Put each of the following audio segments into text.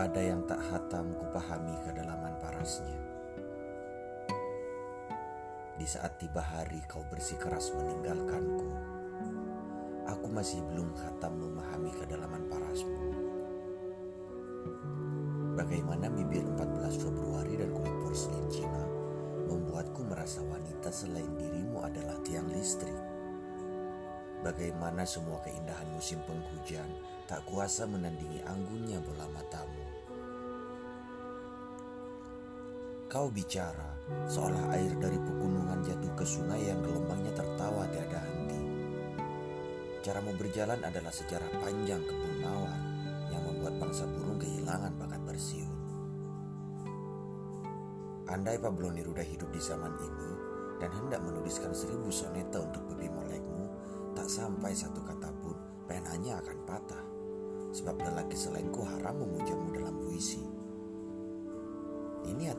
Pada yang tak hatam kupahami kedalaman parasnya. Di saat tiba hari kau bersikeras meninggalkanku, aku masih belum hatam memahami kedalaman parasmu. Bagaimana bibir 14 Februari dan kulit porselin Cina membuatku merasa wanita selain dirimu adalah tiang listrik. Bagaimana semua keindahan musim penghujan tak kuasa menandingi anggunnya bola matamu. Kau bicara seolah air dari pegunungan jatuh ke sungai yang gelombangnya tertawa tiada henti. Caramu berjalan adalah sejarah panjang kebun mawar yang membuat bangsa burung kehilangan bakat bersiul. Andai Pablo Neruda hidup di zaman ini dan hendak menuliskan seribu soneta untuk pipi molekmu, tak sampai satu kata pun penanya akan patah. Sebab lelaki selainku haram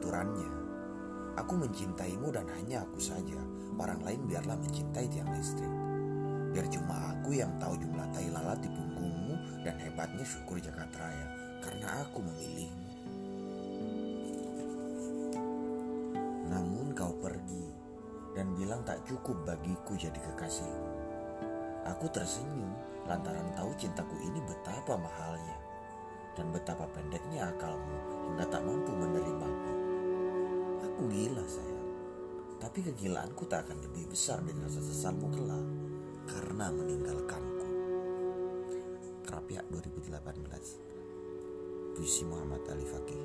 aturannya. Aku mencintaimu dan hanya aku saja. Orang lain biarlah mencintai tiang listrik. Biar cuma aku yang tahu jumlah tai lalat di punggungmu dan hebatnya syukur Jakarta Raya karena aku memilihmu. Namun kau pergi dan bilang tak cukup bagiku jadi kekasihmu. Aku tersenyum lantaran tahu cintaku ini betapa mahalnya dan betapa pendeknya akalmu hingga tak mampu menerimaku. Aku gila sayang, tapi kegilaanku tak akan lebih besar dari rasa sesalmu kelak karena meninggalkanku. Kerapiak 2018 Puisi Muhammad Ali Fakih